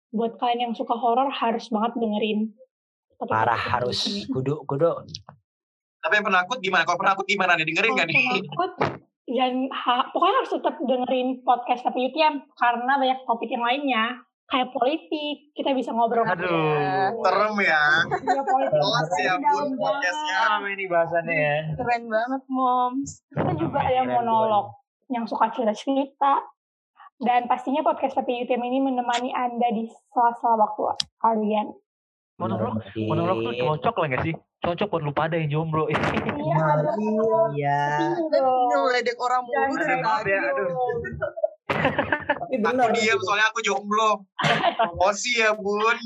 [SPEAKER 6] Buat kalian yang suka horor harus banget dengerin. topik-topik
[SPEAKER 2] Parah
[SPEAKER 6] ini.
[SPEAKER 2] harus kudu kudu.
[SPEAKER 1] Tapi yang penakut gimana? Kalau penakut gimana nih? Dengerin
[SPEAKER 6] Kalau
[SPEAKER 1] gak nih?
[SPEAKER 6] penakut, dan ha- pokoknya harus tetap dengerin podcast PPUTM karena banyak topik yang lainnya kayak politik kita bisa ngobrol
[SPEAKER 4] Aduh.
[SPEAKER 1] Serem ya.
[SPEAKER 6] Iya, politik
[SPEAKER 1] Kelas ya
[SPEAKER 6] Dalam
[SPEAKER 1] bun
[SPEAKER 6] banget.
[SPEAKER 1] podcastnya.
[SPEAKER 4] Apa ini bahasannya ya?
[SPEAKER 7] Keren banget, Moms.
[SPEAKER 6] kita juga ada yang monolog yang suka cerita-cerita dan pastinya podcast PPUTM ini menemani anda di sela-sela waktu kalian
[SPEAKER 4] Monolog,
[SPEAKER 2] Berarti-
[SPEAKER 4] monolog tuh cocok lah gak sih? Cocok buat lu pada yang jomblo.
[SPEAKER 6] iya
[SPEAKER 2] Iya.
[SPEAKER 7] Ngeledek orang mulu dari tadi.
[SPEAKER 4] ya, aduh.
[SPEAKER 3] Tapi
[SPEAKER 1] Aku
[SPEAKER 3] bener.
[SPEAKER 1] diam soalnya aku jomblo. Emosi ya bun.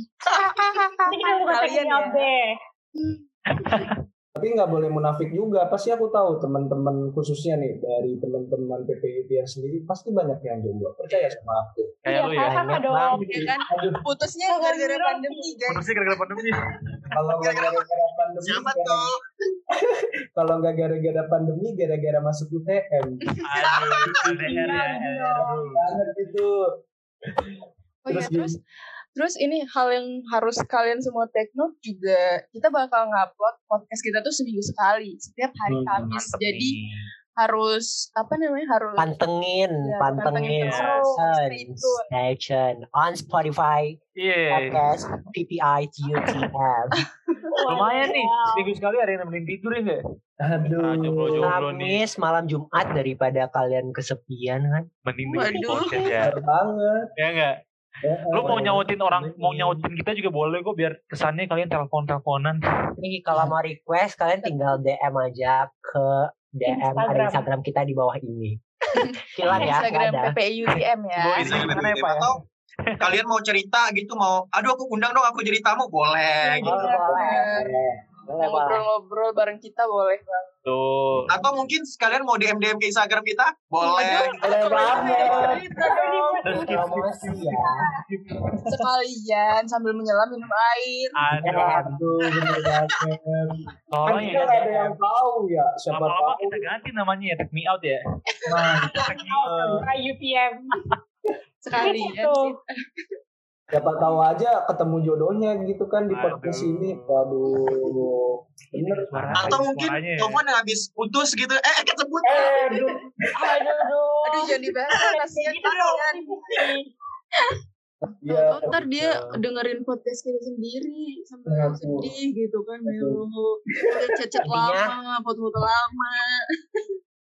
[SPEAKER 6] nanti kita bukan
[SPEAKER 7] Kalian ya.
[SPEAKER 3] Tapi nggak boleh munafik juga. Pasti aku tahu teman-teman khususnya nih dari teman-teman PPIT yang sendiri pasti banyak yang jomblo. Percaya sama aku.
[SPEAKER 4] Kayak lu ya.
[SPEAKER 6] sama dong.
[SPEAKER 7] Ya kan? Putusnya gara-gara pandemi, guys.
[SPEAKER 4] Putusnya gara-gara pandemi.
[SPEAKER 3] kalau nggak gara-gara pandemi,
[SPEAKER 1] Siapa tuh?
[SPEAKER 3] kalau nggak gara-gara pandemi, gara-gara masuk UTM.
[SPEAKER 4] Aduh, ya. Aduh.
[SPEAKER 3] Banget gitu.
[SPEAKER 7] Oh iya,
[SPEAKER 3] Terus
[SPEAKER 7] terus terus ini hal yang harus kalian semua take note juga kita bakal ngupload podcast kita tuh seminggu sekali setiap hari
[SPEAKER 3] Hmm,
[SPEAKER 7] Kamis.
[SPEAKER 4] Mantep
[SPEAKER 7] Jadi
[SPEAKER 4] nih.
[SPEAKER 7] harus apa namanya harus
[SPEAKER 2] Pantengin,
[SPEAKER 7] Ya,
[SPEAKER 2] pantengin
[SPEAKER 7] pantengin terus,
[SPEAKER 2] Station, on Spotify, podcast PPI TUTM.
[SPEAKER 4] Lumayan nih. Seminggu sekali ada yang nemenin tidur ya?
[SPEAKER 3] Aduh.
[SPEAKER 4] Nih.
[SPEAKER 2] Kamis malam Jumat daripada kalian kesepian kan.
[SPEAKER 4] Mending dengerin
[SPEAKER 7] Waduh.
[SPEAKER 4] podcast ya.
[SPEAKER 3] Bener banget.
[SPEAKER 4] Ya enggak?
[SPEAKER 3] Ya,
[SPEAKER 4] Lu mau nyautin orang, mau nyautin kita juga boleh kok biar kesannya kalian telepon-teleponan.
[SPEAKER 2] Nih kalau mau request kalian tinggal DM aja ke DM ada
[SPEAKER 6] Instagram.
[SPEAKER 2] Instagram kita di bawah ini. Kilat ya,
[SPEAKER 7] Instagram
[SPEAKER 2] ada.
[SPEAKER 7] PPUTM ya.
[SPEAKER 4] Ya, Pak?
[SPEAKER 1] Atau kalian mau cerita gitu mau, aduh aku undang dong aku jadi tamu boleh gitu.
[SPEAKER 2] Boleh,
[SPEAKER 7] Ngobrol-ngobrol bareng kita boleh banget.
[SPEAKER 4] Tuh.
[SPEAKER 1] Atau mungkin sekalian mau DM DM ke Instagram kita boleh.
[SPEAKER 2] Boleh banget. Ya.
[SPEAKER 7] Sekalian sambil menyelam minum air.
[SPEAKER 4] Aduh.
[SPEAKER 3] Aduh, bener banget. Kan
[SPEAKER 4] Tolong ya.
[SPEAKER 3] ada yang tahu ya. Siapa
[SPEAKER 4] Lama-lama
[SPEAKER 3] tahu.
[SPEAKER 4] kita ganti namanya ya, take me out ya.
[SPEAKER 3] Nah,
[SPEAKER 4] Take me out.
[SPEAKER 6] UTM
[SPEAKER 7] Sekalian sih.
[SPEAKER 3] Siapa tahu aja ketemu jodohnya gitu kan di
[SPEAKER 4] Aduh.
[SPEAKER 3] podcast ini. Waduh. Bener.
[SPEAKER 4] Suara
[SPEAKER 1] Atau mungkin
[SPEAKER 4] ya?
[SPEAKER 1] telepon yang habis putus gitu. Eh, eh kesebut.
[SPEAKER 3] Eh, aduh.
[SPEAKER 6] aduh aduh
[SPEAKER 7] Aduh jangan dibahas kasihan kasihan.
[SPEAKER 3] Iya.
[SPEAKER 7] Tuh, ntar dia dengerin podcast kita sendiri sambil
[SPEAKER 3] Aduh.
[SPEAKER 7] sedih gitu kan
[SPEAKER 3] Aduh.
[SPEAKER 7] Chat-chat
[SPEAKER 2] Intinya-
[SPEAKER 7] lama foto-foto lama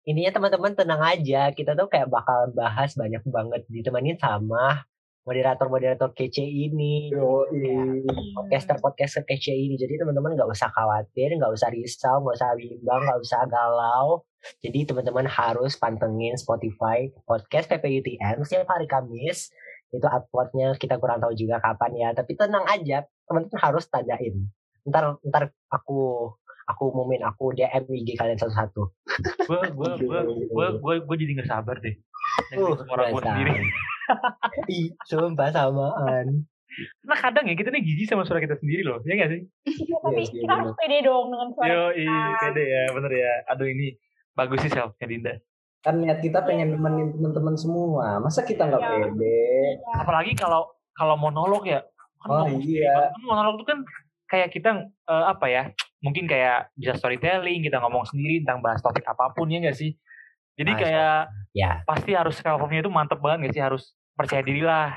[SPEAKER 2] Ininya teman-teman tenang aja, kita tuh kayak bakal bahas banyak banget ditemenin sama moderator-moderator kece ini.
[SPEAKER 3] Yoi.
[SPEAKER 2] podcaster-podcaster kece ini. Jadi teman-teman nggak usah khawatir, nggak usah risau, nggak usah bimbang, nggak usah galau. Jadi teman-teman harus pantengin Spotify podcast PPUTM setiap hari Kamis. Itu uploadnya kita kurang tahu juga kapan ya. Tapi tenang aja, teman-teman harus tandain. Ntar ntar aku aku umumin aku DM IG kalian satu-satu.
[SPEAKER 4] Gue gue gue gue gue gue jadi nggak sabar deh.
[SPEAKER 2] Uh,
[SPEAKER 4] suara gue sendiri.
[SPEAKER 2] Ih, sumpah samaan.
[SPEAKER 4] Nah kadang ya kita nih jijik sama suara kita sendiri loh, ya nggak sih?
[SPEAKER 6] Iya, tapi
[SPEAKER 3] Iya
[SPEAKER 6] kita harus pede dong dengan suara
[SPEAKER 4] Yo,
[SPEAKER 6] kita.
[SPEAKER 4] iya, pede ya, bener ya. Aduh ini bagus sih selfnya Dinda.
[SPEAKER 3] Kan niat kita pengen nemenin teman-teman semua. Masa kita nggak
[SPEAKER 6] Iya.
[SPEAKER 3] pede?
[SPEAKER 4] Apalagi kalau kalau monolog ya. Kan
[SPEAKER 3] Oh,
[SPEAKER 4] ngomong sendiri
[SPEAKER 3] iya.
[SPEAKER 4] Kan monolog tuh kan kayak kita eh, apa ya? Mungkin kayak bisa storytelling, kita ngomong sendiri tentang bahas topik apa pun ya nggak sih? Jadi kayak
[SPEAKER 2] Ya,
[SPEAKER 4] pasti harus selfnya itu mantep banget nggak sih? Harus percaya diri lah.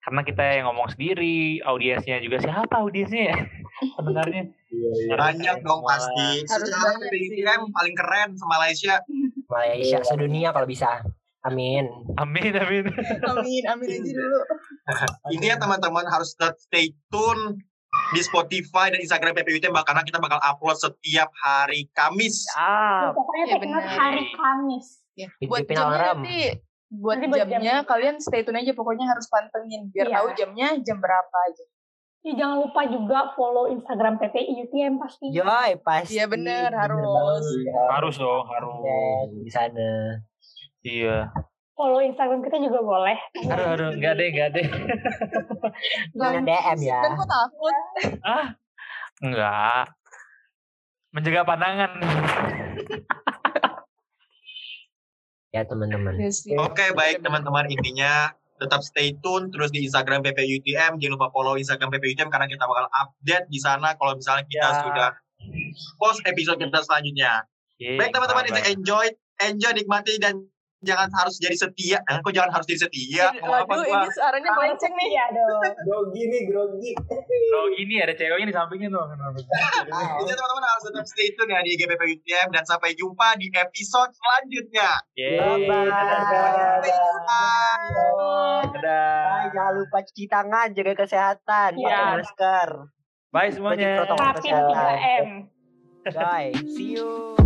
[SPEAKER 4] Karena kita yang ngomong sendiri, audiensnya juga siapa audiensnya ya? Pendengarnya.
[SPEAKER 3] Iya, iya.
[SPEAKER 1] Banyak dong pasti.
[SPEAKER 7] Harus
[SPEAKER 1] Secara
[SPEAKER 7] banyak
[SPEAKER 1] PPUTM paling keren se Malaysia.
[SPEAKER 2] Malaysia sedunia kalau bisa. Amin.
[SPEAKER 4] Amin, amin.
[SPEAKER 7] Amin, amin aja dulu.
[SPEAKER 1] Intinya teman-teman harus tetap stay tune di Spotify dan Instagram PPUT karena kita bakal upload setiap hari Kamis.
[SPEAKER 2] Ah,
[SPEAKER 6] Ya, pokoknya
[SPEAKER 7] Iya, benar.
[SPEAKER 6] hari Kamis.
[SPEAKER 7] Ya. Buat jamnya
[SPEAKER 2] alarm.
[SPEAKER 7] nanti buat
[SPEAKER 6] Nanti buat
[SPEAKER 7] jamnya
[SPEAKER 6] jamnya.
[SPEAKER 7] kalian stay tune aja pokoknya harus pantengin biar
[SPEAKER 6] Iya.
[SPEAKER 7] tahu jamnya jam berapa aja.
[SPEAKER 6] Ya, jangan lupa juga follow Instagram PPI UTM pasti.
[SPEAKER 2] Joy pasti.
[SPEAKER 7] Iya bener,
[SPEAKER 2] Bener
[SPEAKER 7] harus.
[SPEAKER 2] banget.
[SPEAKER 4] Harus dong, harus.
[SPEAKER 2] Yes, di sana.
[SPEAKER 4] Iya.
[SPEAKER 6] Follow Instagram kita juga boleh.
[SPEAKER 4] Aduh, aduh, enggak deh, enggak deh.
[SPEAKER 2] Dengan DM ya.
[SPEAKER 7] Kan takut?
[SPEAKER 4] Ah, enggak. Menjaga pandangan.
[SPEAKER 2] Ya teman-teman.
[SPEAKER 7] Ya sih.
[SPEAKER 1] Oke, baik teman-teman intinya tetap stay tune terus di Instagram PPUTM jangan lupa follow Instagram PPUTM karena kita bakal update di sana kalau misalnya kita
[SPEAKER 4] Ya.
[SPEAKER 1] sudah post episode kita selanjutnya.
[SPEAKER 4] Yeay,
[SPEAKER 1] Baik teman-teman, enjoy, enjoy nikmati dan jangan harus jadi setia. Eh, kok jangan harus jadi setia? Apa
[SPEAKER 7] Aduh,
[SPEAKER 1] gua?
[SPEAKER 7] ini suaranya melenceng nih.
[SPEAKER 6] Iya dong.
[SPEAKER 3] Grogi nih, grogi.
[SPEAKER 4] Oh ini ada ceweknya di sampingnya tuh.
[SPEAKER 1] Jadi teman-teman harus tetap stay tune ya di GPP UTM dan sampai jumpa di episode selanjutnya.
[SPEAKER 4] Yeay. Dadah.
[SPEAKER 2] Bye, jangan lupa cuci tangan, jaga kesehatan,
[SPEAKER 6] Iya.
[SPEAKER 2] pakai masker.
[SPEAKER 4] Bye semuanya.
[SPEAKER 2] protokol
[SPEAKER 6] 3M.
[SPEAKER 2] Bye, see you.